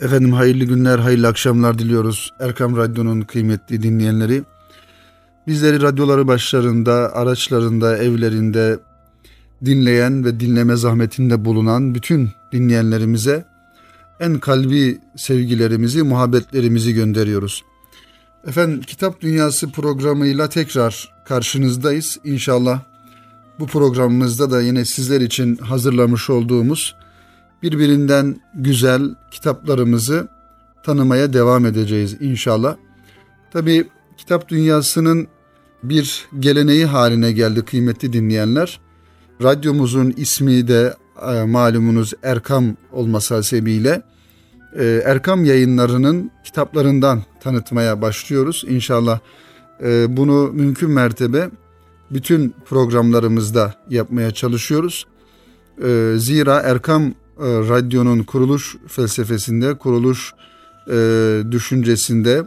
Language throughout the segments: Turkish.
Efendim hayırlı günler, hayırlı akşamlar diliyoruz Erkam Radyo'nun kıymetli dinleyenleri. Bizleri radyoları başlarında, araçlarında, evlerinde dinleyen ve dinleme zahmetinde bulunan bütün dinleyenlerimize en kalbi sevgilerimizi, muhabbetlerimizi gönderiyoruz. Efendim Kitap Dünyası programıyla tekrar karşınızdayız. İnşallah bu programımızda da yine sizler için hazırlamış olduğumuz birbirinden güzel kitaplarımızı tanımaya devam edeceğiz inşallah. Tabi kitap dünyasının bir geleneği haline geldi kıymetli dinleyenler. Radyomuzun ismi de e, malumunuz Erkam olması hasebiyle e, Erkam yayınlarının kitaplarından tanıtmaya başlıyoruz. İnşallah e, bunu mümkün mertebe bütün programlarımızda yapmaya çalışıyoruz. Zira Erkam Radyo'nun kuruluş felsefesinde, kuruluş e, düşüncesinde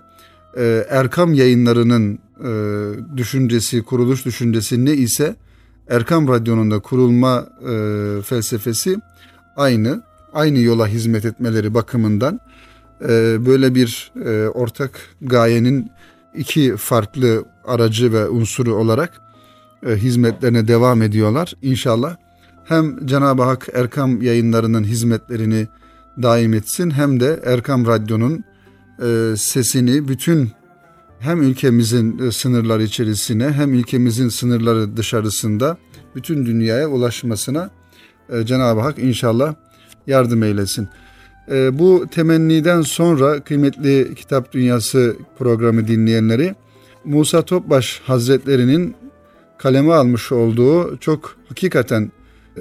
e, Erkam yayınlarının e, düşüncesi, kuruluş düşüncesi ne ise Erkam Radyo'nun da kurulma e, felsefesi aynı. Aynı yola hizmet etmeleri bakımından e, böyle bir e, ortak gayenin iki farklı aracı ve unsuru olarak e, hizmetlerine devam ediyorlar. İnşallah hem Cenab-ı Hak Erkam yayınlarının hizmetlerini daim etsin hem de Erkam Radyo'nun e, sesini bütün hem ülkemizin e, sınırları içerisine hem ülkemizin sınırları dışarısında bütün dünyaya ulaşmasına e, Cenab-ı Hak inşallah yardım eylesin. Bu temenniden sonra kıymetli Kitap Dünyası programı dinleyenleri Musa Topbaş Hazretlerinin kaleme almış olduğu çok hakikaten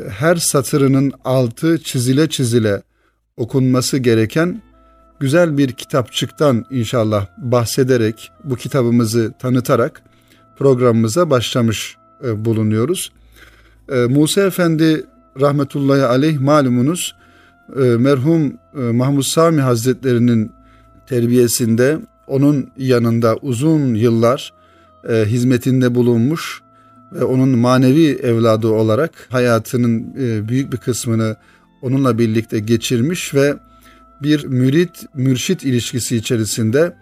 her satırının altı çizile çizile okunması gereken güzel bir kitapçıktan inşallah bahsederek bu kitabımızı tanıtarak programımıza başlamış e, bulunuyoruz. E, Musa Efendi rahmetullahi aleyh malumunuz e, merhum Mahmud Sami Hazretlerinin terbiyesinde onun yanında uzun yıllar hizmetinde bulunmuş ve onun manevi evladı olarak hayatının büyük bir kısmını onunla birlikte geçirmiş ve bir mürit mürşit ilişkisi içerisinde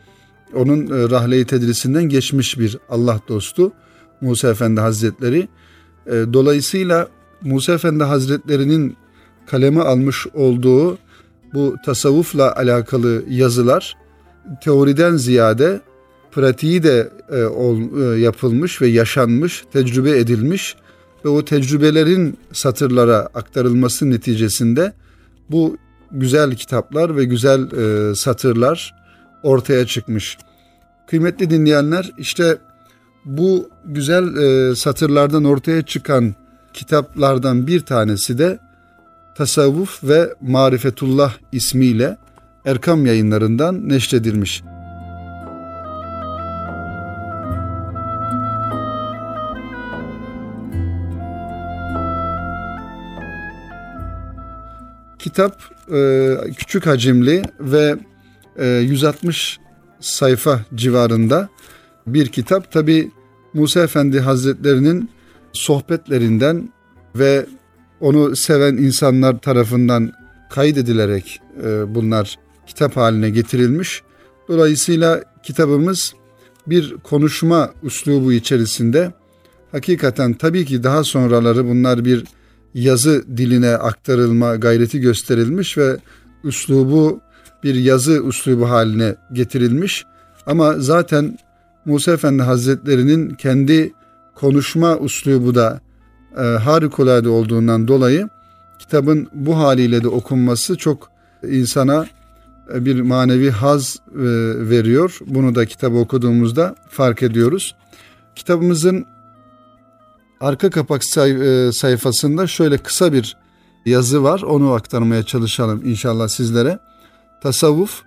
onun e, rahle-i tedrisinden geçmiş bir Allah dostu Musa Efendi Hazretleri. E, dolayısıyla Musa Efendi Hazretleri'nin kaleme almış olduğu bu tasavvufla alakalı yazılar teoriden ziyade pratiği de e, ol, e, yapılmış ve yaşanmış, tecrübe edilmiş ve o tecrübelerin satırlara aktarılması neticesinde bu güzel kitaplar ve güzel e, satırlar ortaya çıkmış. Kıymetli dinleyenler işte bu güzel e, satırlardan ortaya çıkan kitaplardan bir tanesi de Tasavvuf ve Marifetullah ismiyle Erkam yayınlarından neşredilmiş. Kitap e, küçük hacimli ve e, 160 sayfa civarında bir kitap. Tabi Musa Efendi Hazretlerinin sohbetlerinden ve onu seven insanlar tarafından kaydedilerek e, bunlar kitap haline getirilmiş. Dolayısıyla kitabımız bir konuşma üslubu içerisinde hakikaten tabii ki daha sonraları bunlar bir yazı diline aktarılma gayreti gösterilmiş ve üslubu bir yazı üslubu haline getirilmiş. Ama zaten Musa Efendi Hazretleri'nin kendi konuşma üslubu da e, harikulade olduğundan dolayı kitabın bu haliyle de okunması çok insana e, bir manevi haz e, veriyor. Bunu da kitabı okuduğumuzda fark ediyoruz. Kitabımızın arka kapak say- e, sayfasında şöyle kısa bir yazı var. Onu aktarmaya çalışalım inşallah sizlere. Tasavvuf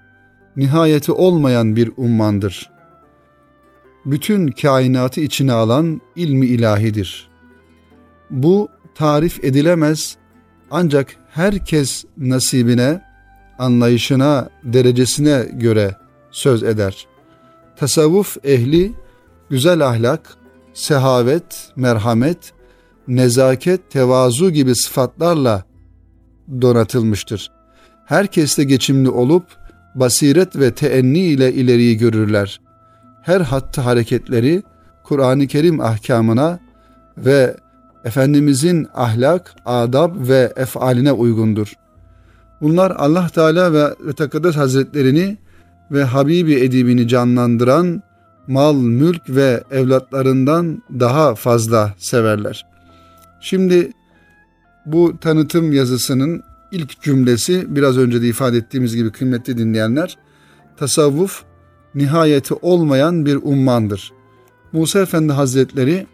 nihayeti olmayan bir ummandır. Bütün kainatı içine alan ilmi ilahidir. Bu tarif edilemez ancak herkes nasibine, anlayışına, derecesine göre söz eder. Tasavvuf ehli güzel ahlak, sehavet, merhamet, nezaket, tevazu gibi sıfatlarla donatılmıştır. Herkesle geçimli olup basiret ve teenni ile ileriyi görürler. Her hattı hareketleri Kur'an-ı Kerim ahkamına ve Efendimizin ahlak, adab ve efaline uygundur. Bunlar Allah Teala ve Tekaddes Hazretlerini ve Habibi edibini canlandıran mal, mülk ve evlatlarından daha fazla severler. Şimdi bu tanıtım yazısının ilk cümlesi biraz önce de ifade ettiğimiz gibi kıymetli dinleyenler tasavvuf nihayeti olmayan bir ummandır. Musa Efendi Hazretleri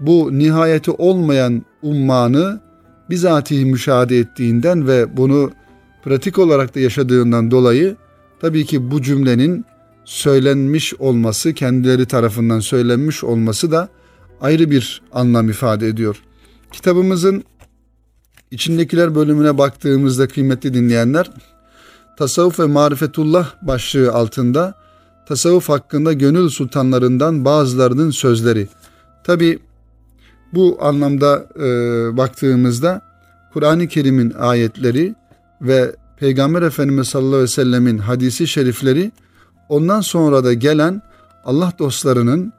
bu nihayeti olmayan ummanı bizatihi müşahede ettiğinden ve bunu pratik olarak da yaşadığından dolayı tabii ki bu cümlenin söylenmiş olması, kendileri tarafından söylenmiş olması da ayrı bir anlam ifade ediyor. Kitabımızın içindekiler bölümüne baktığımızda kıymetli dinleyenler, tasavvuf ve marifetullah başlığı altında tasavvuf hakkında gönül sultanlarından bazılarının sözleri. Tabi bu anlamda e, baktığımızda Kur'an-ı Kerim'in ayetleri ve Peygamber Efendimiz sallallahu aleyhi ve sellemin hadisi şerifleri ondan sonra da gelen Allah dostlarının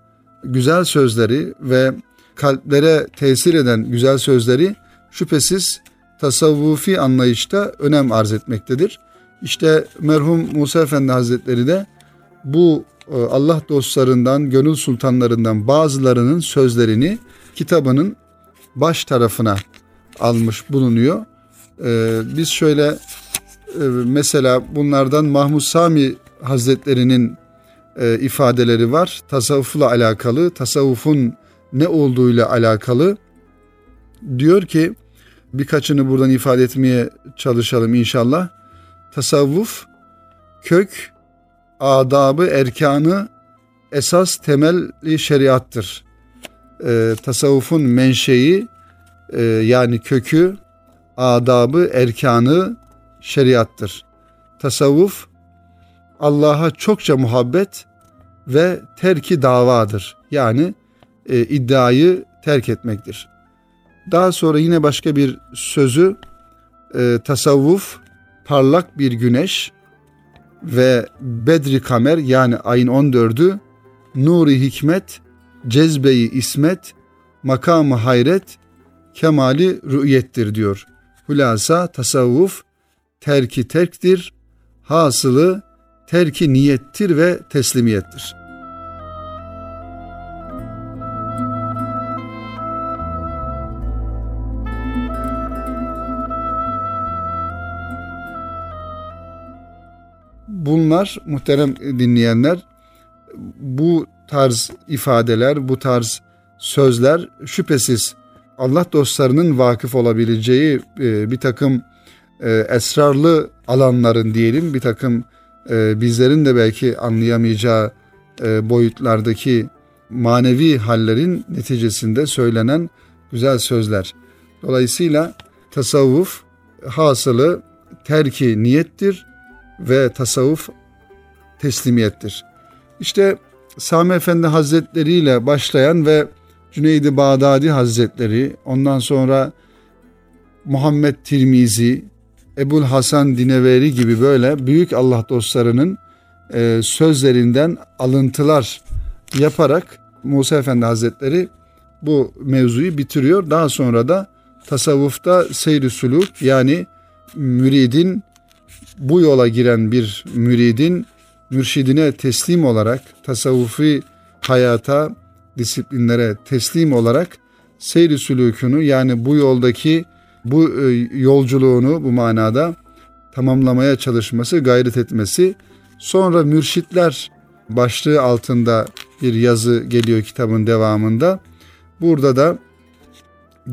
güzel sözleri ve kalplere tesir eden güzel sözleri şüphesiz tasavvufi anlayışta önem arz etmektedir. İşte merhum Musa Efendi Hazretleri de bu e, Allah dostlarından, gönül sultanlarından bazılarının sözlerini kitabının baş tarafına almış bulunuyor. Ee, biz şöyle e, mesela bunlardan Mahmud Sami Hazretlerinin e, ifadeleri var. Tasavvufla alakalı, tasavvufun ne olduğuyla alakalı. Diyor ki birkaçını buradan ifade etmeye çalışalım inşallah. Tasavvuf kök, adabı, erkanı esas temelli şeriattır. E, tasavvufun menşei e, yani kökü, adabı, erkanı şeriattır. Tasavvuf Allah'a çokça muhabbet ve terki davadır. Yani e, iddiayı terk etmektir. Daha sonra yine başka bir sözü e, tasavvuf parlak bir güneş ve Bedri Kamer yani ayın 14'ü nuri hikmet, cezbeyi ismet, makamı hayret, kemali rü'yettir diyor. Hulasa tasavvuf terki terktir, hasılı terki niyettir ve teslimiyettir. Bunlar muhterem dinleyenler bu tarz ifadeler, bu tarz sözler şüphesiz Allah dostlarının vakıf olabileceği e, bir takım e, esrarlı alanların diyelim bir takım e, bizlerin de belki anlayamayacağı boyutlardaki manevi hallerin neticesinde söylenen güzel sözler. Dolayısıyla tasavvuf hasılı terki niyettir ve tasavvuf teslimiyettir. İşte Sami Efendi Hazretleri ile başlayan ve Cüneydi Bağdadi Hazretleri, ondan sonra Muhammed Tirmizi, Ebul Hasan Dineveri gibi böyle büyük Allah dostlarının e, sözlerinden alıntılar yaparak Musa Efendi Hazretleri bu mevzuyu bitiriyor. Daha sonra da tasavvufta seyri suluk yani müridin bu yola giren bir müridin mürşidine teslim olarak tasavvufi hayata, disiplinlere teslim olarak seyri sülükünü yani bu yoldaki bu e, yolculuğunu bu manada tamamlamaya çalışması, gayret etmesi. Sonra mürşitler başlığı altında bir yazı geliyor kitabın devamında. Burada da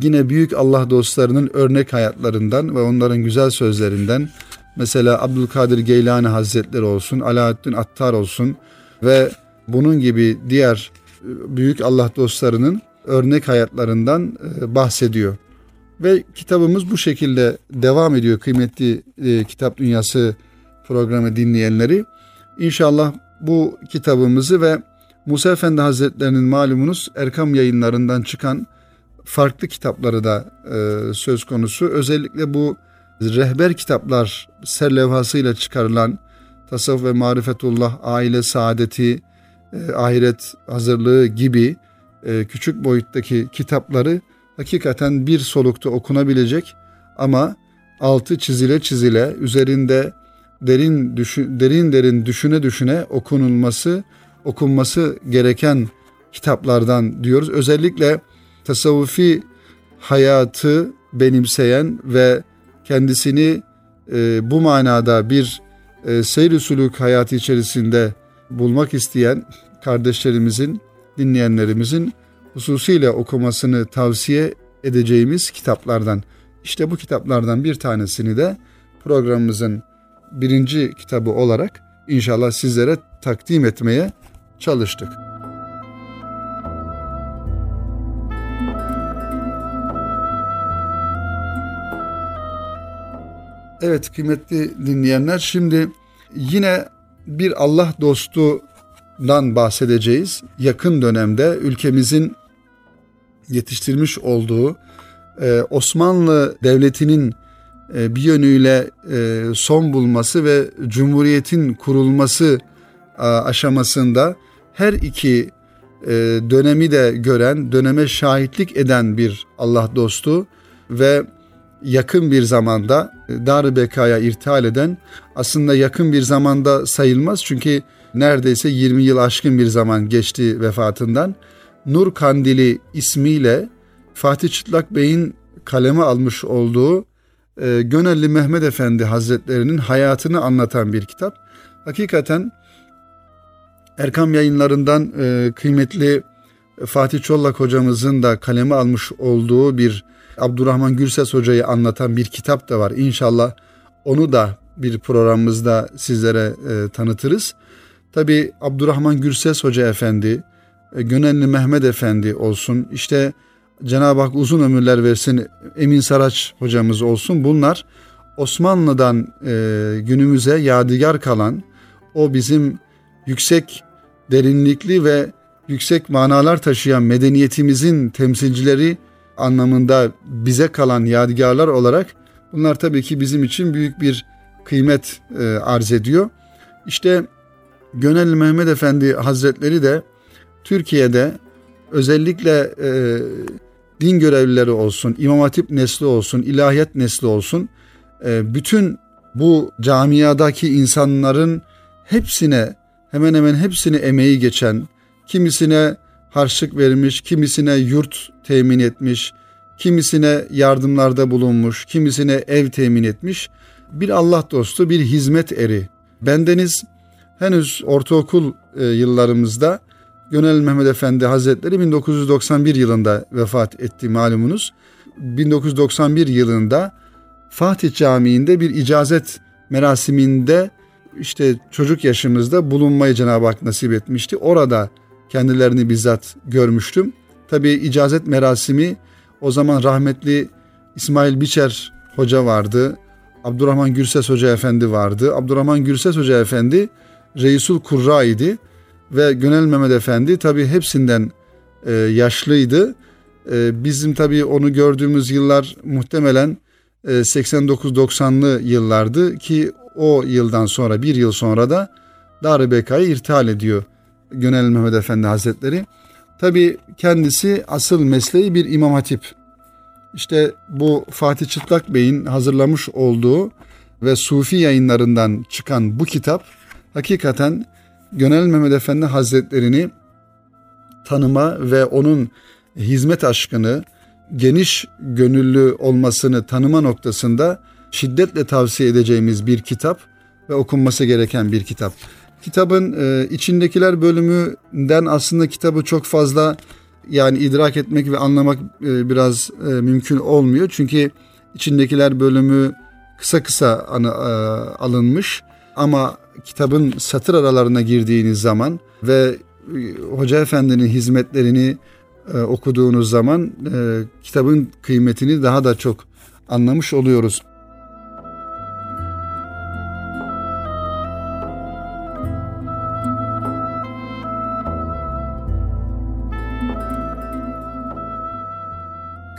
yine büyük Allah dostlarının örnek hayatlarından ve onların güzel sözlerinden Mesela Abdülkadir Geylani Hazretleri olsun, Alaaddin Attar olsun ve bunun gibi diğer e, büyük Allah dostlarının örnek hayatlarından e, bahsediyor. Ve kitabımız bu şekilde devam ediyor kıymetli e, Kitap Dünyası programı dinleyenleri. İnşallah bu kitabımızı ve Musa Efendi Hazretlerinin malumunuz Erkam yayınlarından çıkan farklı kitapları da e, söz konusu. Özellikle bu rehber kitaplar serlevhasıyla çıkarılan Tasavvuf ve Marifetullah, Aile Saadeti, e, Ahiret Hazırlığı gibi e, küçük boyuttaki kitapları hakikaten bir solukta okunabilecek ama altı çizile çizile üzerinde derin düşün, derin derin düşüne düşüne okunulması, okunması gereken kitaplardan diyoruz. Özellikle tasavvufi hayatı benimseyen ve kendisini e, bu manada bir e, seyr suluk hayatı içerisinde bulmak isteyen kardeşlerimizin, dinleyenlerimizin hususiyle okumasını tavsiye edeceğimiz kitaplardan. İşte bu kitaplardan bir tanesini de programımızın birinci kitabı olarak inşallah sizlere takdim etmeye çalıştık. Evet kıymetli dinleyenler şimdi yine bir Allah dostundan bahsedeceğiz. Yakın dönemde ülkemizin yetiştirmiş olduğu e, Osmanlı Devleti'nin e, bir yönüyle e, son bulması ve Cumhuriyet'in kurulması aşamasında her iki dönemi de gören, döneme şahitlik eden bir Allah dostu ve yakın bir zamanda Dar-ı Beka'ya irtihal eden aslında yakın bir zamanda sayılmaz çünkü neredeyse 20 yıl aşkın bir zaman geçti vefatından. Nur Kandili ismiyle Fatih Çıtlak Bey'in kaleme almış olduğu e, Gönelli Mehmet Efendi Hazretlerinin hayatını anlatan bir kitap. Hakikaten Erkam yayınlarından e, kıymetli Fatih Çollak hocamızın da kaleme almış olduğu bir Abdurrahman Gürses hocayı anlatan bir kitap da var. İnşallah onu da bir programımızda sizlere e, tanıtırız. Tabi Abdurrahman Gürses Hoca Efendi, Gönenli Mehmet Efendi olsun, işte Cenab-ı Hak uzun ömürler versin Emin Saraç hocamız olsun. Bunlar Osmanlı'dan e, günümüze yadigar kalan o bizim yüksek derinlikli ve yüksek manalar taşıyan medeniyetimizin temsilcileri anlamında bize kalan yadigarlar olarak bunlar tabii ki bizim için büyük bir kıymet e, arz ediyor. İşte Gönelli Mehmet Efendi Hazretleri de Türkiye'de özellikle e, din görevlileri olsun, İmam Hatip nesli olsun, ilahiyat nesli olsun, e, bütün bu camiadaki insanların hepsine, hemen hemen hepsine emeği geçen, kimisine harçlık vermiş, kimisine yurt temin etmiş, kimisine yardımlarda bulunmuş, kimisine ev temin etmiş. Bir Allah dostu, bir hizmet eri. Bendeniz henüz ortaokul e, yıllarımızda Gönel Mehmet Efendi Hazretleri 1991 yılında vefat etti malumunuz. 1991 yılında Fatih Camii'nde bir icazet merasiminde işte çocuk yaşımızda bulunmayı Cenab-ı Hak nasip etmişti. Orada kendilerini bizzat görmüştüm. Tabi icazet merasimi o zaman rahmetli İsmail Biçer Hoca vardı. Abdurrahman Gürses Hoca Efendi vardı. Abdurrahman Gürses Hoca Efendi Reisul Kurra idi ve Gönel Mehmet Efendi tabi hepsinden e, yaşlıydı. E, bizim tabi onu gördüğümüz yıllar muhtemelen e, 89-90'lı yıllardı ki o yıldan sonra bir yıl sonra da Dar-ı Beka'yı irtihal ediyor Gönel Mehmet Efendi Hazretleri. Tabi kendisi asıl mesleği bir imam hatip. İşte bu Fatih Çıtlak Bey'in hazırlamış olduğu ve Sufi yayınlarından çıkan bu kitap hakikaten Gönel Mehmet Efendi Hazretlerini tanıma ve onun hizmet aşkını, geniş gönüllü olmasını tanıma noktasında şiddetle tavsiye edeceğimiz bir kitap ve okunması gereken bir kitap. Kitabın e, içindekiler bölümünden aslında kitabı çok fazla yani idrak etmek ve anlamak e, biraz e, mümkün olmuyor. Çünkü içindekiler bölümü kısa kısa anı, e, alınmış ama kitabın satır aralarına girdiğiniz zaman ve e, Hoca Efendi'nin hizmetlerini e, okuduğunuz zaman e, kitabın kıymetini daha da çok anlamış oluyoruz.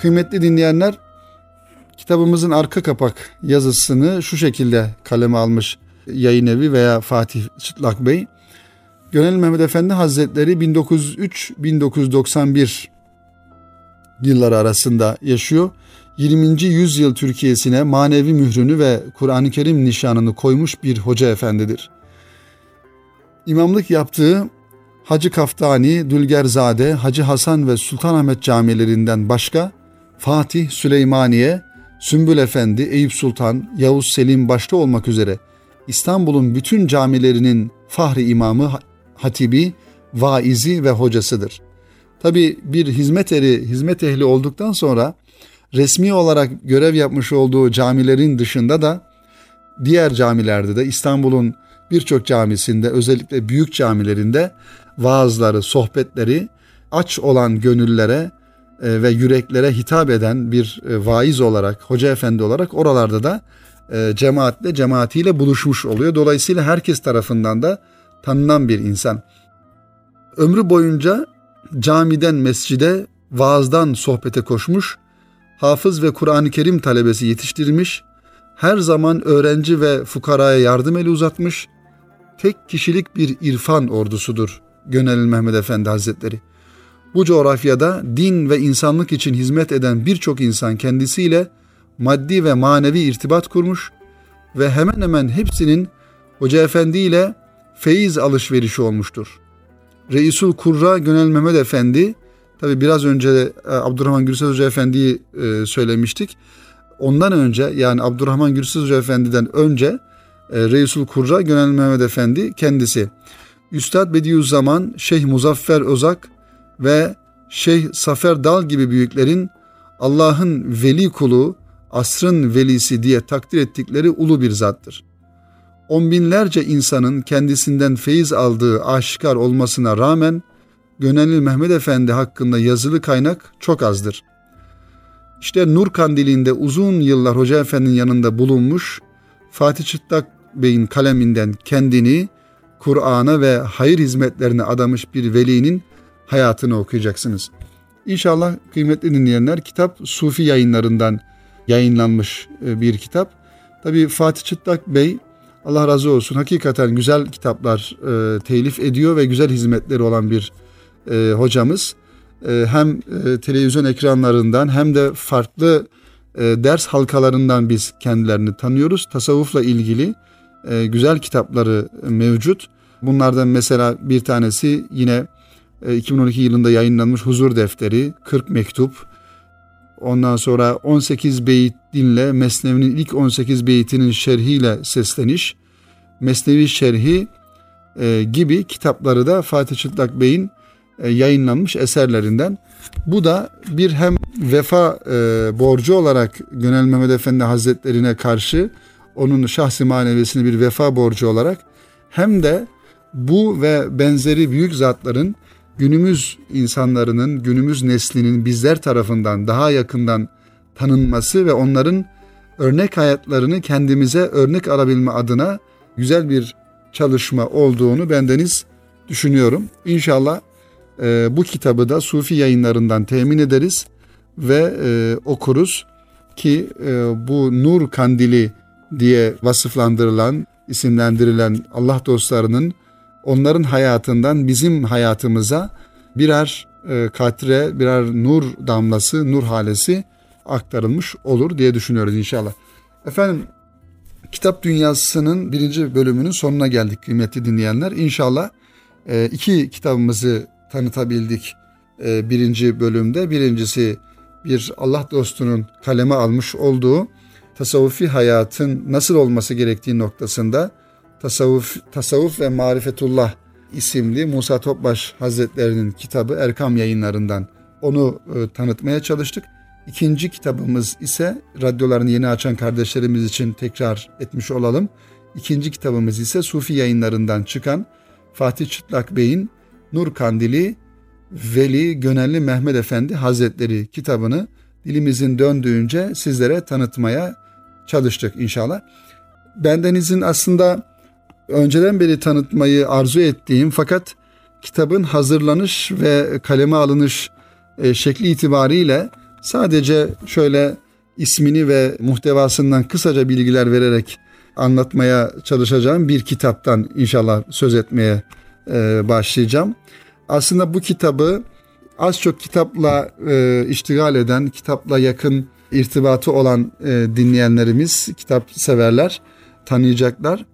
Kıymetli dinleyenler, kitabımızın arka kapak yazısını şu şekilde kaleme almış Yayın Evi veya Fatih Çıtlak Bey. Gönel Mehmet Efendi Hazretleri 1903-1991 yılları arasında yaşıyor. 20. yüzyıl Türkiye'sine manevi mührünü ve Kur'an-ı Kerim nişanını koymuş bir hoca efendidir. İmamlık yaptığı Hacı Kaftani, Dülgerzade, Hacı Hasan ve Sultanahmet camilerinden başka Fatih, Süleymaniye, Sümbül Efendi, Eyüp Sultan, Yavuz Selim başta olmak üzere İstanbul'un bütün camilerinin fahri imamı, hatibi, vaizi ve hocasıdır. Tabi bir hizmet eri, hizmet ehli olduktan sonra resmi olarak görev yapmış olduğu camilerin dışında da diğer camilerde de İstanbul'un birçok camisinde özellikle büyük camilerinde vaazları, sohbetleri aç olan gönüllere e, ve yüreklere hitap eden bir e, vaiz olarak, hoca efendi olarak oralarda da e, cemaatle, cemaatiyle buluşmuş oluyor. Dolayısıyla herkes tarafından da tanınan bir insan. Ömrü boyunca camiden mescide, vaazdan sohbete koşmuş, hafız ve Kur'an-ı Kerim talebesi yetiştirmiş, her zaman öğrenci ve fukaraya yardım eli uzatmış, tek kişilik bir irfan ordusudur Gönel Mehmet Efendi Hazretleri. Bu coğrafyada din ve insanlık için hizmet eden birçok insan kendisiyle maddi ve manevi irtibat kurmuş ve hemen hemen hepsinin Hoca Efendi ile feyiz alışverişi olmuştur. Reisul Kurra Gönel Mehmet Efendi, tabi biraz önce e, Abdurrahman Gürses Hoca Efendi'yi e, söylemiştik. Ondan önce yani Abdurrahman Gürses Hoca Efendi'den önce e, Reisul Kurra Gönel Mehmet Efendi kendisi. Üstad Bediüzzaman, Şeyh Muzaffer Özak ve Şeyh Safer Dal gibi büyüklerin Allah'ın veli kulu, asrın velisi diye takdir ettikleri ulu bir zattır. On binlerce insanın kendisinden feyiz aldığı aşikar olmasına rağmen Gönenli Mehmet Efendi hakkında yazılı kaynak çok azdır. İşte Nur Kandili'nde uzun yıllar Hoca Efendi'nin yanında bulunmuş, Fatih Çıtlak Bey'in kaleminden kendini Kur'an'a ve hayır hizmetlerine adamış bir velinin hayatını okuyacaksınız. İnşallah kıymetli dinleyenler kitap Sufi yayınlarından yayınlanmış e, bir kitap. Tabi Fatih Çıtlak Bey Allah razı olsun hakikaten güzel kitaplar e, telif ediyor ve güzel hizmetleri olan bir e, hocamız. E, hem e, televizyon ekranlarından hem de farklı e, ders halkalarından biz kendilerini tanıyoruz. Tasavvufla ilgili e, güzel kitapları mevcut. Bunlardan mesela bir tanesi yine 2012 e, yılında yayınlanmış Huzur Defteri, 40 mektup. Ondan sonra 18 beyit dinle Mesnevi'nin ilk 18 beyitinin şerhiyle sesleniş, Mesnevi şerhi e, gibi kitapları da Fatih Çıtlak Bey'in e, yayınlanmış eserlerinden. Bu da bir hem vefa e, borcu olarak Gönel Mehmet Efendi Hazretlerine karşı onun şahsi maneviyesini bir vefa borcu olarak hem de bu ve benzeri büyük zatların günümüz insanlarının, günümüz neslinin bizler tarafından daha yakından tanınması ve onların örnek hayatlarını kendimize örnek alabilme adına güzel bir çalışma olduğunu bendeniz düşünüyorum. İnşallah e, bu kitabı da Sufi yayınlarından temin ederiz ve e, okuruz ki e, bu nur kandili diye vasıflandırılan, isimlendirilen Allah dostlarının onların hayatından bizim hayatımıza birer e, katre, birer nur damlası, nur halesi aktarılmış olur diye düşünüyoruz inşallah. Efendim kitap dünyasının birinci bölümünün sonuna geldik kıymetli dinleyenler. İnşallah e, iki kitabımızı tanıtabildik e, birinci bölümde. Birincisi bir Allah dostunun kaleme almış olduğu tasavvufi hayatın nasıl olması gerektiği noktasında Tasavvuf, Tasavvuf ve Marifetullah isimli Musa Topbaş Hazretlerinin kitabı Erkam yayınlarından onu e, tanıtmaya çalıştık. İkinci kitabımız ise radyolarını yeni açan kardeşlerimiz için tekrar etmiş olalım. İkinci kitabımız ise Sufi yayınlarından çıkan Fatih Çıtlak Bey'in Nur Kandili Veli Gönelli Mehmet Efendi Hazretleri kitabını dilimizin döndüğünce sizlere tanıtmaya çalıştık inşallah. Bendenizin aslında önceden beri tanıtmayı arzu ettiğim fakat kitabın hazırlanış ve kaleme alınış e, şekli itibariyle sadece şöyle ismini ve muhtevasından kısaca bilgiler vererek anlatmaya çalışacağım bir kitaptan inşallah söz etmeye e, başlayacağım. Aslında bu kitabı az çok kitapla e, iştigal eden, kitapla yakın irtibatı olan e, dinleyenlerimiz, kitap severler tanıyacaklar.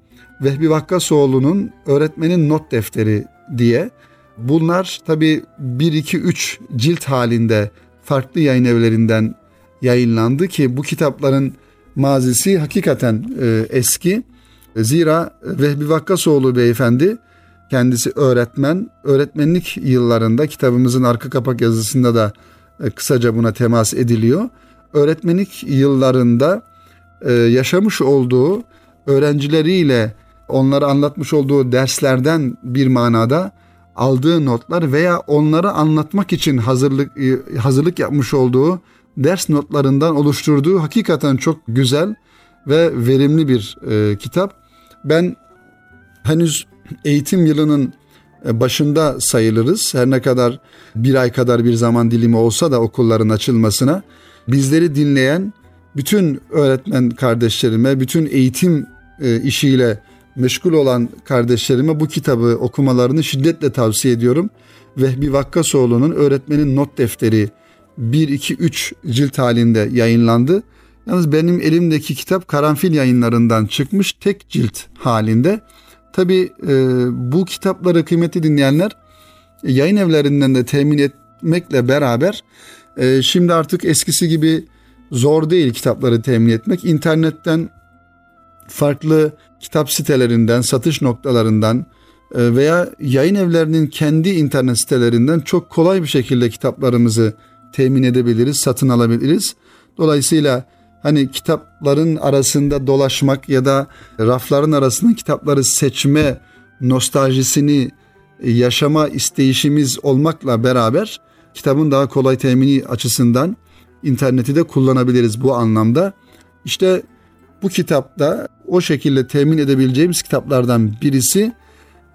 Vehbi Vakkasoğlu'nun Öğretmenin Not Defteri diye. Bunlar tabi 1, 2, 3 cilt halinde farklı yayın evlerinden yayınlandı ki bu kitapların mazisi hakikaten e, eski. Zira Vehbi Vakkasoğlu beyefendi kendisi öğretmen. Öğretmenlik yıllarında kitabımızın arka kapak yazısında da e, kısaca buna temas ediliyor. Öğretmenlik yıllarında e, yaşamış olduğu öğrencileriyle onlara anlatmış olduğu derslerden bir manada aldığı notlar veya onları anlatmak için hazırlık e, hazırlık yapmış olduğu ders notlarından oluşturduğu hakikaten çok güzel ve verimli bir e, kitap. Ben henüz eğitim yılının e, başında sayılırız. Her ne kadar bir ay kadar bir zaman dilimi olsa da okulların açılmasına bizleri dinleyen bütün öğretmen kardeşlerime, bütün eğitim e, işiyle meşgul olan kardeşlerime bu kitabı okumalarını şiddetle tavsiye ediyorum. Vehbi Vakkasoğlu'nun Öğretmenin Not Defteri 1-2-3 cilt halinde yayınlandı. Yalnız benim elimdeki kitap karanfil yayınlarından çıkmış tek cilt halinde. Tabi e, bu kitapları kıymetli dinleyenler yayın evlerinden de temin etmekle beraber e, şimdi artık eskisi gibi zor değil kitapları temin etmek. İnternetten farklı kitap sitelerinden, satış noktalarından e, veya yayın evlerinin kendi internet sitelerinden çok kolay bir şekilde kitaplarımızı temin edebiliriz, satın alabiliriz. Dolayısıyla hani kitapların arasında dolaşmak ya da rafların arasında kitapları seçme nostaljisini yaşama isteyişimiz olmakla beraber kitabın daha kolay temini açısından interneti de kullanabiliriz bu anlamda. İşte bu kitapta o şekilde temin edebileceğimiz kitaplardan birisi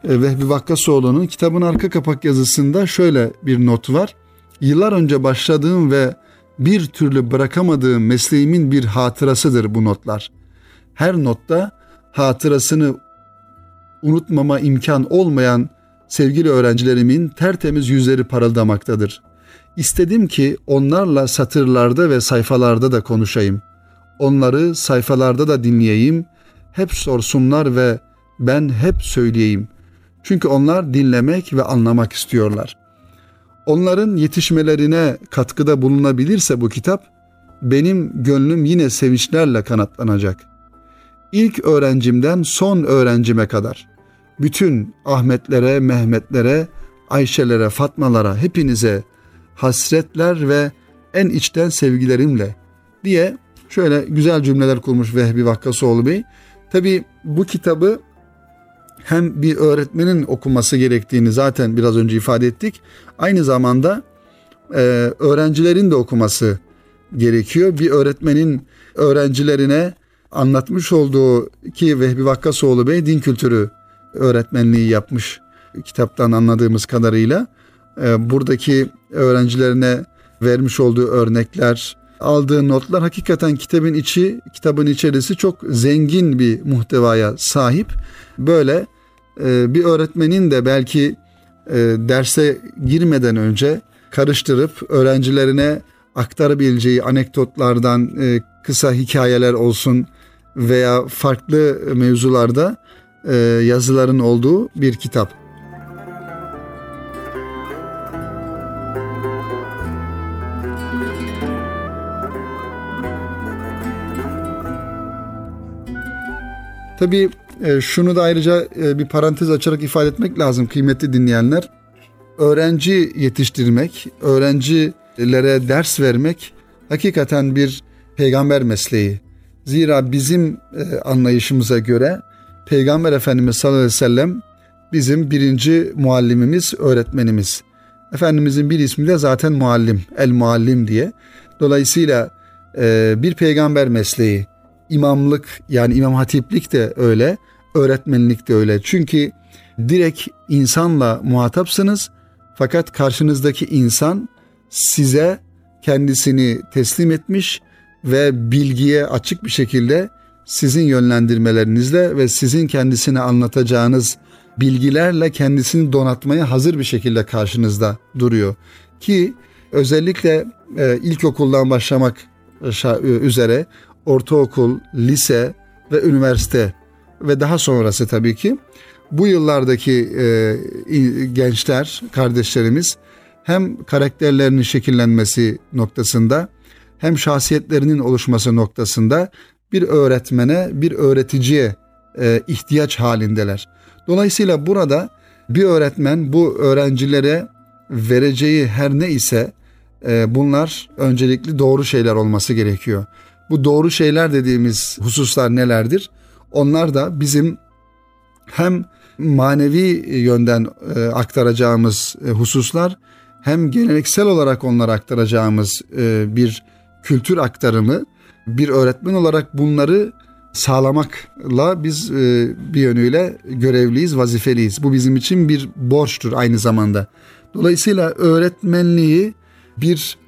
e, Vehbi Vakkasoğlu'nun kitabın arka kapak yazısında şöyle bir not var. Yıllar önce başladığım ve bir türlü bırakamadığım mesleğimin bir hatırasıdır bu notlar. Her notta hatırasını unutmama imkan olmayan sevgili öğrencilerimin tertemiz yüzleri parıldamaktadır. İstedim ki onlarla satırlarda ve sayfalarda da konuşayım. Onları sayfalarda da dinleyeyim, hep sorsunlar ve ben hep söyleyeyim. Çünkü onlar dinlemek ve anlamak istiyorlar. Onların yetişmelerine katkıda bulunabilirse bu kitap, benim gönlüm yine sevinçlerle kanatlanacak. İlk öğrencimden son öğrencime kadar, bütün Ahmetlere, Mehmetlere, Ayşelere, Fatmalara, hepinize hasretler ve en içten sevgilerimle diye şöyle güzel cümleler kurmuş Vehbi Vakkasoğlu Bey. Tabi bu kitabı hem bir öğretmenin okuması gerektiğini zaten biraz önce ifade ettik. Aynı zamanda e, öğrencilerin de okuması gerekiyor. Bir öğretmenin öğrencilerine anlatmış olduğu ki Vehbi Vakkasoğlu Bey din kültürü öğretmenliği yapmış kitaptan anladığımız kadarıyla. E, buradaki öğrencilerine vermiş olduğu örnekler, aldığı notlar hakikaten kitabın içi, kitabın içerisi çok zengin bir muhtevaya sahip. Böyle e, bir öğretmenin de belki e, derse girmeden önce karıştırıp öğrencilerine aktarabileceği anekdotlardan e, kısa hikayeler olsun veya farklı mevzularda yazıların olduğu bir kitap. Tabii e, şunu da ayrıca e, bir parantez açarak ifade etmek lazım kıymetli dinleyenler. Öğrenci yetiştirmek, öğrencilere ders vermek hakikaten bir peygamber mesleği. Zira bizim e, anlayışımıza göre Peygamber Efendimiz sallallahu aleyhi ve sellem bizim birinci muallimimiz, öğretmenimiz. Efendimizin bir ismi de zaten muallim, el muallim diye. Dolayısıyla bir peygamber mesleği imamlık yani imam hatiplik de öyle, öğretmenlik de öyle. Çünkü direkt insanla muhatapsınız fakat karşınızdaki insan size kendisini teslim etmiş ve bilgiye açık bir şekilde sizin yönlendirmelerinizle ve sizin kendisine anlatacağınız bilgilerle kendisini donatmaya hazır bir şekilde karşınızda duruyor. Ki özellikle e, ilkokuldan başlamak üzere ortaokul, lise ve üniversite ve daha sonrası tabii ki bu yıllardaki e, gençler, kardeşlerimiz hem karakterlerinin şekillenmesi noktasında hem şahsiyetlerinin oluşması noktasında bir öğretmene, bir öğreticiye e, ihtiyaç halindeler. Dolayısıyla burada bir öğretmen bu öğrencilere vereceği her ne ise e, bunlar öncelikli doğru şeyler olması gerekiyor. Bu doğru şeyler dediğimiz hususlar nelerdir? Onlar da bizim hem manevi yönden e, aktaracağımız e, hususlar hem geleneksel olarak onlara aktaracağımız e, bir kültür aktarımı bir öğretmen olarak bunları sağlamakla biz bir yönüyle görevliyiz, vazifeliyiz. Bu bizim için bir borçtur aynı zamanda. Dolayısıyla öğretmenliği bir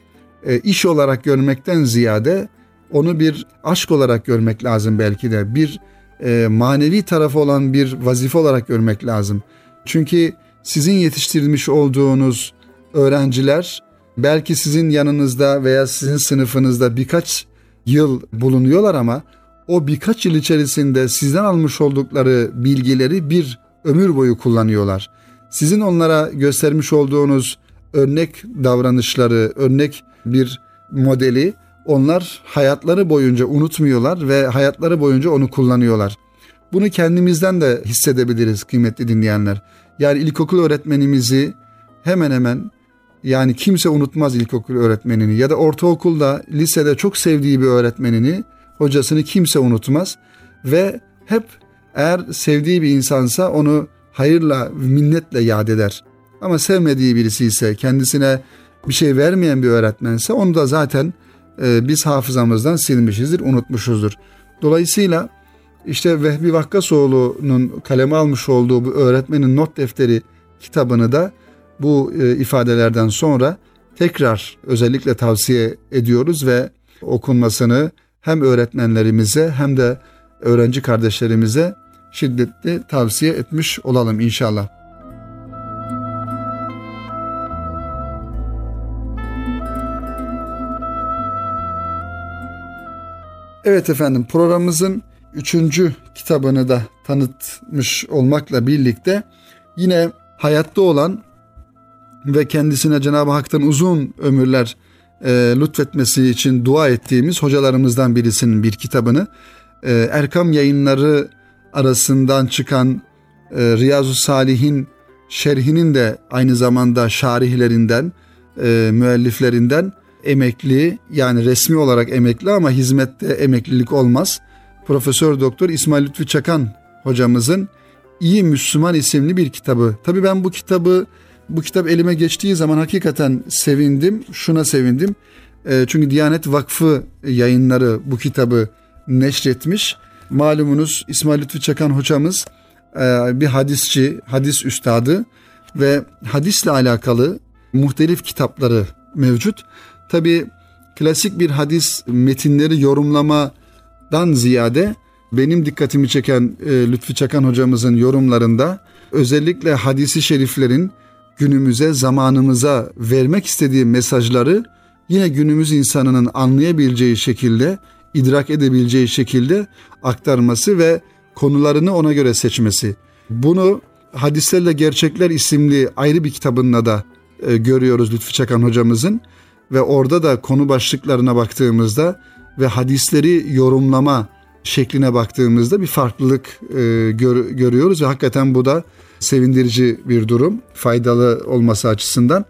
iş olarak görmekten ziyade onu bir aşk olarak görmek lazım belki de. Bir e, manevi tarafı olan bir vazife olarak görmek lazım. Çünkü sizin yetiştirmiş olduğunuz öğrenciler belki sizin yanınızda veya sizin sınıfınızda birkaç yıl bulunuyorlar ama o birkaç yıl içerisinde sizden almış oldukları bilgileri bir ömür boyu kullanıyorlar. Sizin onlara göstermiş olduğunuz örnek davranışları, örnek bir modeli onlar hayatları boyunca unutmuyorlar ve hayatları boyunca onu kullanıyorlar. Bunu kendimizden de hissedebiliriz kıymetli dinleyenler. Yani ilkokul öğretmenimizi hemen hemen yani kimse unutmaz ilkokul öğretmenini ya da ortaokulda, lisede çok sevdiği bir öğretmenini, hocasını kimse unutmaz ve hep eğer sevdiği bir insansa onu hayırla, minnetle yad eder. Ama sevmediği birisi ise, kendisine bir şey vermeyen bir öğretmense onu da zaten e, biz hafızamızdan silmişizdir, unutmuşuzdur. Dolayısıyla işte Vehbi Vakkasoğlu'nun kaleme almış olduğu bu öğretmenin not defteri kitabını da bu e, ifadelerden sonra tekrar özellikle tavsiye ediyoruz ve okunmasını hem öğretmenlerimize hem de öğrenci kardeşlerimize şiddetli tavsiye etmiş olalım inşallah. Evet efendim programımızın üçüncü kitabını da tanıtmış olmakla birlikte yine hayatta olan ve kendisine Cenab-ı Hak'tan uzun ömürler e, lütfetmesi için dua ettiğimiz hocalarımızdan birisinin bir kitabını e, Erkam yayınları arasından çıkan e, Riyazu Salih'in şerhinin de aynı zamanda şarihlerinden, e, müelliflerinden emekli yani resmi olarak emekli ama hizmette emeklilik olmaz. Profesör Doktor İsmail Lütfü Çakan hocamızın İyi Müslüman isimli bir kitabı. Tabii ben bu kitabı bu kitap elime geçtiği zaman hakikaten sevindim. Şuna sevindim. E, çünkü Diyanet Vakfı yayınları bu kitabı neşretmiş. Malumunuz İsmail Lütfü Çakan hocamız e, bir hadisçi, hadis üstadı ve hadisle alakalı muhtelif kitapları mevcut. Tabi klasik bir hadis metinleri yorumlamadan ziyade benim dikkatimi çeken e, Lütfü Çakan hocamızın yorumlarında özellikle hadisi şeriflerin günümüze, zamanımıza vermek istediği mesajları yine günümüz insanının anlayabileceği şekilde, idrak edebileceği şekilde aktarması ve konularını ona göre seçmesi. Bunu Hadislerle Gerçekler isimli ayrı bir kitabında da e, görüyoruz Lütfü Çakan hocamızın ve orada da konu başlıklarına baktığımızda ve hadisleri yorumlama şekline baktığımızda bir farklılık e, gör, görüyoruz ve hakikaten bu da sevindirici bir durum, faydalı olması açısından.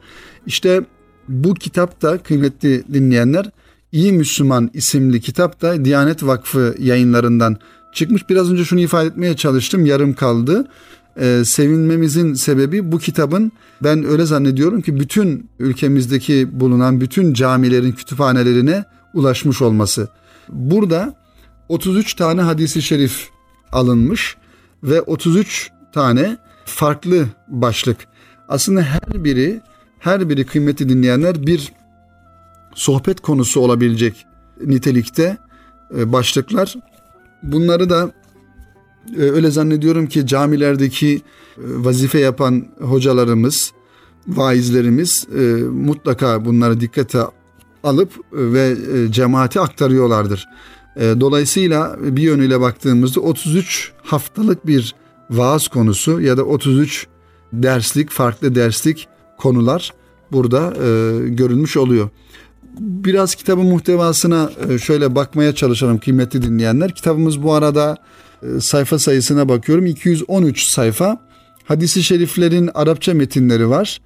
İşte bu kitapta kıymetli dinleyenler İyi Müslüman isimli kitap da Diyanet Vakfı yayınlarından çıkmış. Biraz önce şunu ifade etmeye çalıştım, yarım kaldı. Ee, sevinmemizin sebebi bu kitabın ben öyle zannediyorum ki bütün ülkemizdeki bulunan bütün camilerin kütüphanelerine ulaşmış olması. Burada 33 tane hadisi şerif alınmış ve 33 tane farklı başlık. Aslında her biri her biri kıymeti dinleyenler bir sohbet konusu olabilecek nitelikte e, başlıklar. bunları da e, öyle zannediyorum ki camilerdeki e, vazife yapan hocalarımız, vaizlerimiz e, mutlaka bunları dikkate alıp ve cemaati aktarıyorlardır. Dolayısıyla bir yönüyle baktığımızda 33 haftalık bir vaaz konusu ya da 33 derslik, farklı derslik konular burada görülmüş oluyor. Biraz kitabın muhtevasına şöyle bakmaya çalışalım kıymetli dinleyenler. Kitabımız bu arada e, sayfa sayısına bakıyorum. 213 sayfa. Hadisi şeriflerin Arapça metinleri var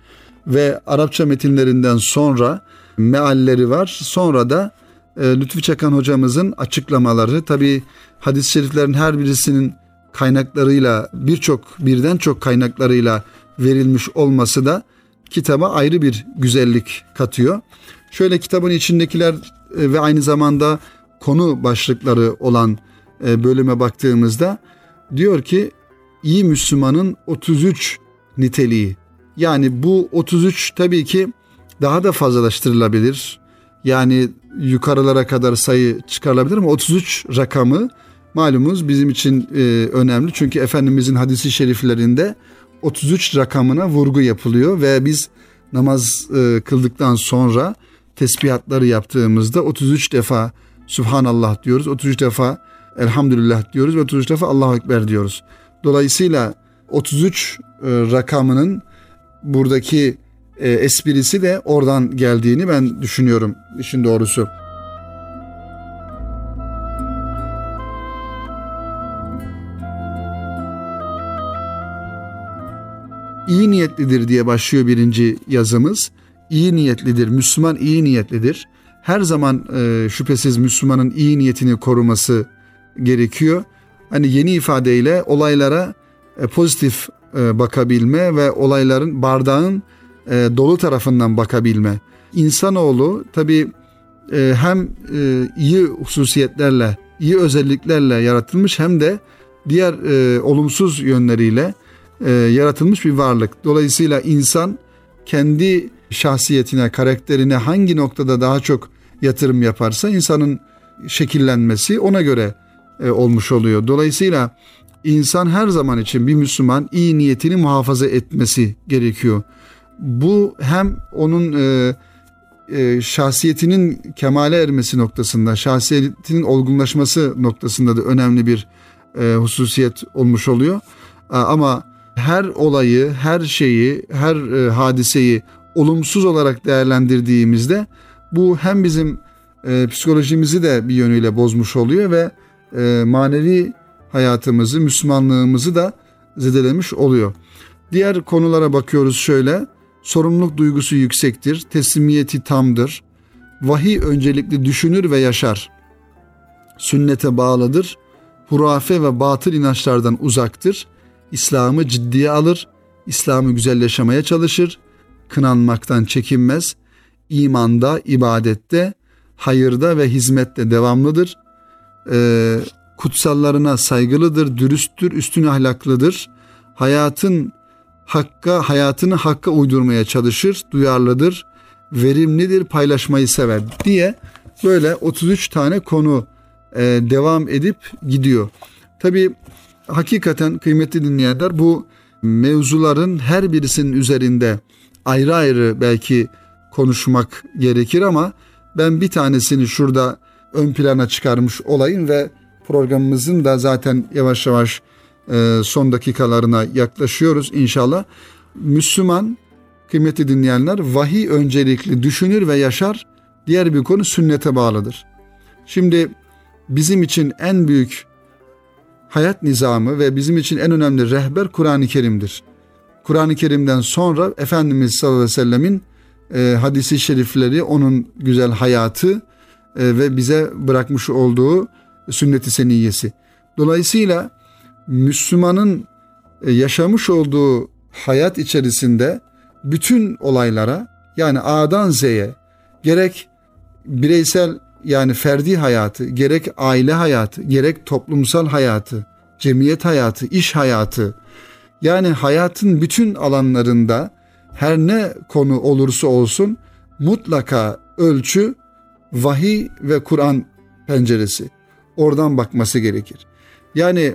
ve Arapça metinlerinden sonra mealleri var. Sonra da e, Lütfü Çakan hocamızın açıklamaları. Tabi hadis-i şeriflerin her birisinin kaynaklarıyla birçok birden çok kaynaklarıyla verilmiş olması da kitaba ayrı bir güzellik katıyor. Şöyle kitabın içindekiler e, ve aynı zamanda konu başlıkları olan e, bölüme baktığımızda diyor ki iyi Müslümanın 33 niteliği. Yani bu 33 tabii ki daha da fazlalaştırılabilir. Yani yukarılara kadar sayı çıkarılabilir ama 33 rakamı malumuz bizim için e, önemli. Çünkü Efendimizin hadisi şeriflerinde 33 rakamına vurgu yapılıyor ve biz namaz e, kıldıktan sonra tesbihatları yaptığımızda 33 defa Subhanallah diyoruz. 33 defa Elhamdülillah diyoruz ve 33 defa Allahu Ekber diyoruz. Dolayısıyla 33 e, rakamının buradaki e, esprisi de oradan geldiğini ben düşünüyorum işin doğrusu. İyi niyetlidir diye başlıyor birinci yazımız. İyi niyetlidir, Müslüman iyi niyetlidir. Her zaman e, şüphesiz Müslümanın iyi niyetini koruması gerekiyor. Hani yeni ifadeyle olaylara e, pozitif e, bakabilme ve olayların bardağın e, dolu tarafından bakabilme. İnsanoğlu tabi hem iyi hususiyetlerle, iyi özelliklerle yaratılmış hem de diğer olumsuz yönleriyle yaratılmış bir varlık. Dolayısıyla insan kendi şahsiyetine, karakterine hangi noktada daha çok yatırım yaparsa insanın şekillenmesi ona göre olmuş oluyor. Dolayısıyla insan her zaman için bir Müslüman iyi niyetini muhafaza etmesi gerekiyor. Bu hem onun e, e, şahsiyetinin kemale ermesi noktasında, şahsiyetinin olgunlaşması noktasında da önemli bir e, hususiyet olmuş oluyor. E, ama her olayı, her şeyi, her e, hadiseyi olumsuz olarak değerlendirdiğimizde bu hem bizim e, psikolojimizi de bir yönüyle bozmuş oluyor ve e, manevi hayatımızı, Müslümanlığımızı da zedelemiş oluyor. Diğer konulara bakıyoruz şöyle. Sorumluluk duygusu yüksektir, teslimiyeti tamdır, vahiy öncelikli düşünür ve yaşar. Sünnete bağlıdır, hurafe ve batıl inançlardan uzaktır, İslam'ı ciddiye alır, İslam'ı güzel yaşamaya çalışır, kınanmaktan çekinmez, imanda, ibadette, hayırda ve hizmette devamlıdır, e, kutsallarına saygılıdır, dürüsttür, üstün ahlaklıdır. Hayatın hakka, hayatını hakka uydurmaya çalışır, duyarlıdır, verimlidir, paylaşmayı sever diye böyle 33 tane konu e, devam edip gidiyor. Tabi hakikaten kıymetli dinleyenler bu mevzuların her birisinin üzerinde ayrı ayrı belki konuşmak gerekir ama ben bir tanesini şurada ön plana çıkarmış olayım ve programımızın da zaten yavaş yavaş e, son dakikalarına yaklaşıyoruz inşallah. Müslüman kıymetli dinleyenler vahiy öncelikli düşünür ve yaşar. Diğer bir konu sünnete bağlıdır. Şimdi bizim için en büyük hayat nizamı ve bizim için en önemli rehber Kur'an-ı Kerim'dir. Kur'an-ı Kerim'den sonra Efendimiz sallallahu aleyhi ve sellemin e, hadisi şerifleri, onun güzel hayatı ve bize bırakmış olduğu sünnet-i seniyyesi. Dolayısıyla Müslümanın e, yaşamış olduğu hayat içerisinde bütün olaylara yani A'dan Z'ye gerek bireysel yani ferdi hayatı, gerek aile hayatı, gerek toplumsal hayatı, cemiyet hayatı, iş hayatı yani hayatın bütün alanlarında her ne konu olursa olsun mutlaka ölçü vahiy ve Kur'an penceresi. oradan bakması gerekir. Yani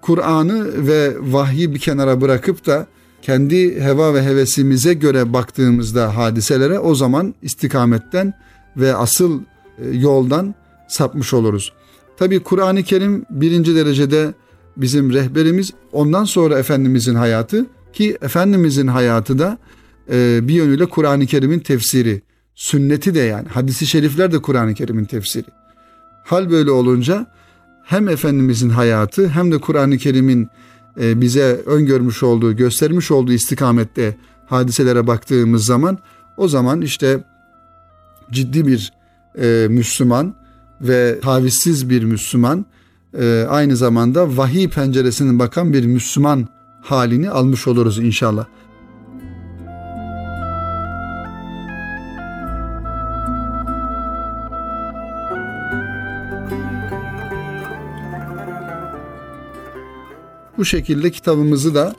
Kur'an'ı ve vahyi bir kenara bırakıp da kendi heva ve hevesimize göre baktığımızda hadiselere o zaman istikametten ve asıl e, yoldan sapmış oluruz. Tabi Kur'an-ı Kerim birinci derecede bizim rehberimiz ondan sonra Efendimizin hayatı ki Efendimizin hayatı da e, bir yönüyle Kur'an-ı Kerim'in tefsiri. Sünneti de yani hadisi şerifler de Kur'an-ı Kerim'in tefsiri. Hal böyle olunca hem Efendimizin hayatı hem de Kur'an-ı Kerim'in e, bize öngörmüş olduğu, göstermiş olduğu istikamette hadiselere baktığımız zaman o zaman işte ciddi bir e, Müslüman ve tavizsiz bir Müslüman e, aynı zamanda vahiy penceresinin bakan bir Müslüman halini almış oluruz inşallah. Bu şekilde kitabımızı da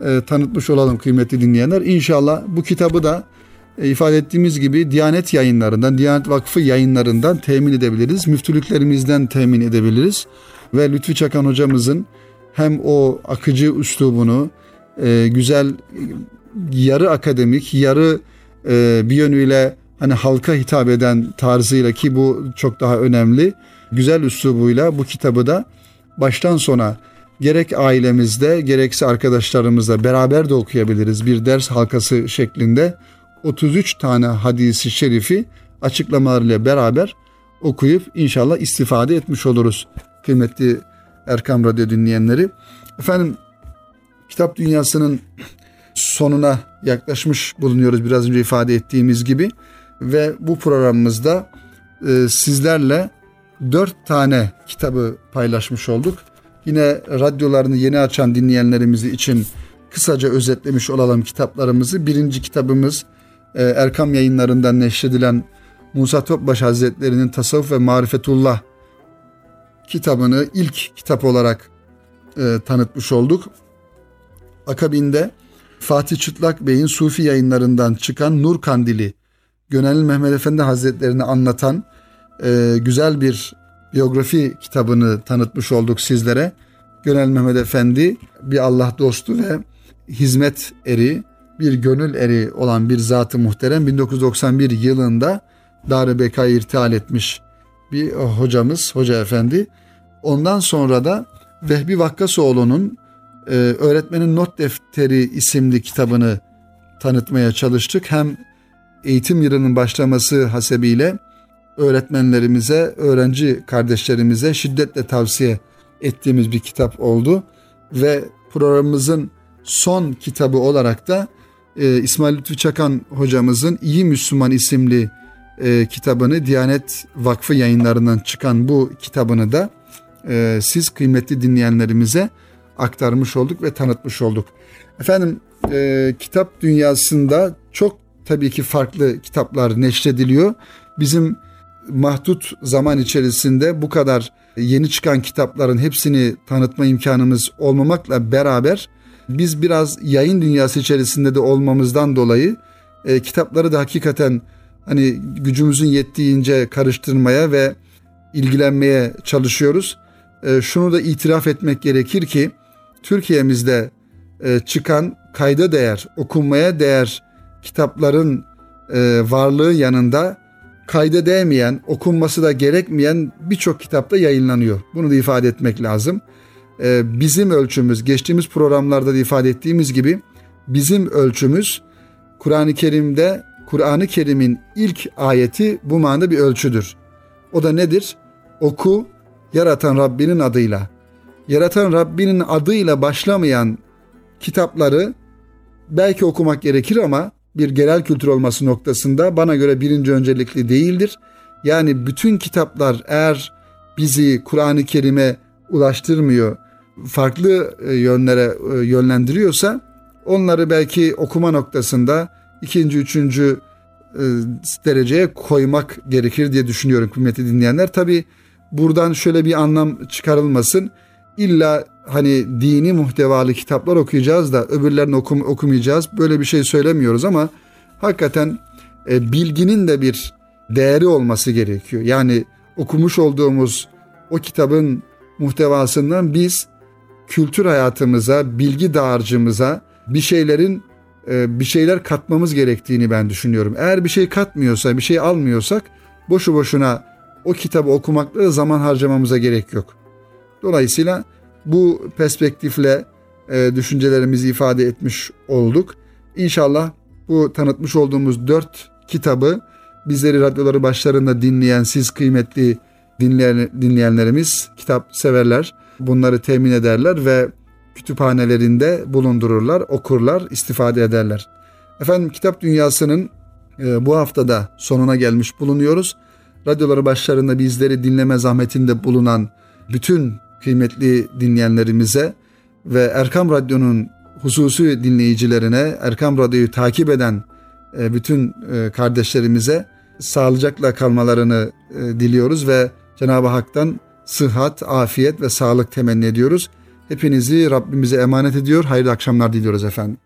e, tanıtmış olalım kıymetli dinleyenler. İnşallah bu kitabı da e, ifade ettiğimiz gibi Diyanet yayınlarından, Diyanet Vakfı yayınlarından temin edebiliriz. Müftülüklerimizden temin edebiliriz. Ve Lütfi Çakan hocamızın hem o akıcı üslubunu, e, güzel yarı akademik, yarı e, bir yönüyle hani halka hitap eden tarzıyla ki bu çok daha önemli. Güzel üslubuyla bu kitabı da baştan sona gerek ailemizde gerekse arkadaşlarımızla beraber de okuyabiliriz. Bir ders halkası şeklinde 33 tane hadisi şerifi açıklamalarıyla beraber okuyup inşallah istifade etmiş oluruz. Kıymetli Erkam Radyo dinleyenleri. Efendim kitap dünyasının sonuna yaklaşmış bulunuyoruz biraz önce ifade ettiğimiz gibi. Ve bu programımızda e, sizlerle dört tane kitabı paylaşmış olduk. Yine radyolarını yeni açan dinleyenlerimiz için kısaca özetlemiş olalım kitaplarımızı. Birinci kitabımız e, Erkam yayınlarından neşredilen Musa Topbaş Hazretleri'nin Tasavvuf ve Marifetullah kitabını ilk kitap olarak e, tanıtmış olduk. Akabinde Fatih Çıtlak Bey'in Sufi yayınlarından çıkan Nur Kandili, Gönenli Mehmet Efendi Hazretlerini anlatan e, güzel bir biyografi kitabını tanıtmış olduk sizlere. Gönel Mehmet Efendi bir Allah dostu ve hizmet eri, bir gönül eri olan bir zatı muhterem 1991 yılında Dar-ı Beka'yı irtihal etmiş bir hocamız, hoca efendi. Ondan sonra da Vehbi Vakkasoğlu'nun e, Öğretmenin Not Defteri isimli kitabını tanıtmaya çalıştık. Hem eğitim yılının başlaması hasebiyle öğretmenlerimize, öğrenci kardeşlerimize şiddetle tavsiye ettiğimiz bir kitap oldu. Ve programımızın son kitabı olarak da e, İsmail Lütfü Çakan hocamızın İyi Müslüman isimli e, kitabını Diyanet Vakfı yayınlarından çıkan bu kitabını da e, siz kıymetli dinleyenlerimize aktarmış olduk ve tanıtmış olduk. Efendim e, kitap dünyasında çok tabii ki farklı kitaplar neşrediliyor. Bizim mahdut zaman içerisinde bu kadar yeni çıkan kitapların hepsini tanıtma imkanımız olmamakla beraber biz biraz yayın dünyası içerisinde de olmamızdan dolayı e, kitapları da hakikaten hani gücümüzün yettiğince karıştırmaya ve ilgilenmeye çalışıyoruz. E, şunu da itiraf etmek gerekir ki Türkiye'mizde e, çıkan kayda değer, okunmaya değer kitapların e, varlığı yanında kayda değmeyen, okunması da gerekmeyen birçok kitapta yayınlanıyor. Bunu da ifade etmek lazım. Ee, bizim ölçümüz, geçtiğimiz programlarda da ifade ettiğimiz gibi bizim ölçümüz Kur'an-ı Kerim'de Kur'an-ı Kerim'in ilk ayeti bu manada bir ölçüdür. O da nedir? Oku, yaratan Rabbinin adıyla. Yaratan Rabbinin adıyla başlamayan kitapları belki okumak gerekir ama bir genel kültür olması noktasında bana göre birinci öncelikli değildir. Yani bütün kitaplar eğer bizi Kur'an-ı Kerim'e ulaştırmıyor, farklı e, yönlere e, yönlendiriyorsa onları belki okuma noktasında ikinci, üçüncü e, dereceye koymak gerekir diye düşünüyorum kıymetli dinleyenler. Tabi buradan şöyle bir anlam çıkarılmasın. İlla hani dini muhtevalı kitaplar okuyacağız da öbürlerini okum, okumayacağız. Böyle bir şey söylemiyoruz ama hakikaten e, bilginin de bir değeri olması gerekiyor. Yani okumuş olduğumuz o kitabın muhtevasından biz kültür hayatımıza, bilgi dağarcığımıza bir şeylerin e, bir şeyler katmamız gerektiğini ben düşünüyorum. Eğer bir şey katmıyorsa, bir şey almıyorsak boşu boşuna o kitabı okumakla zaman harcamamıza gerek yok. Dolayısıyla bu perspektifle e, düşüncelerimizi ifade etmiş olduk. İnşallah bu tanıtmış olduğumuz dört kitabı bizleri radyoları başlarında dinleyen siz kıymetli dinleyen, dinleyenlerimiz kitap severler. Bunları temin ederler ve kütüphanelerinde bulundururlar, okurlar, istifade ederler. Efendim kitap dünyasının e, bu haftada sonuna gelmiş bulunuyoruz. Radyoları başlarında bizleri dinleme zahmetinde bulunan bütün kıymetli dinleyenlerimize ve Erkam Radyo'nun hususi dinleyicilerine, Erkam Radyo'yu takip eden e, bütün e, kardeşlerimize sağlıcakla kalmalarını e, diliyoruz ve Cenab-ı Hak'tan sıhhat, afiyet ve sağlık temenni ediyoruz. Hepinizi Rabbimize emanet ediyor. Hayırlı akşamlar diliyoruz efendim.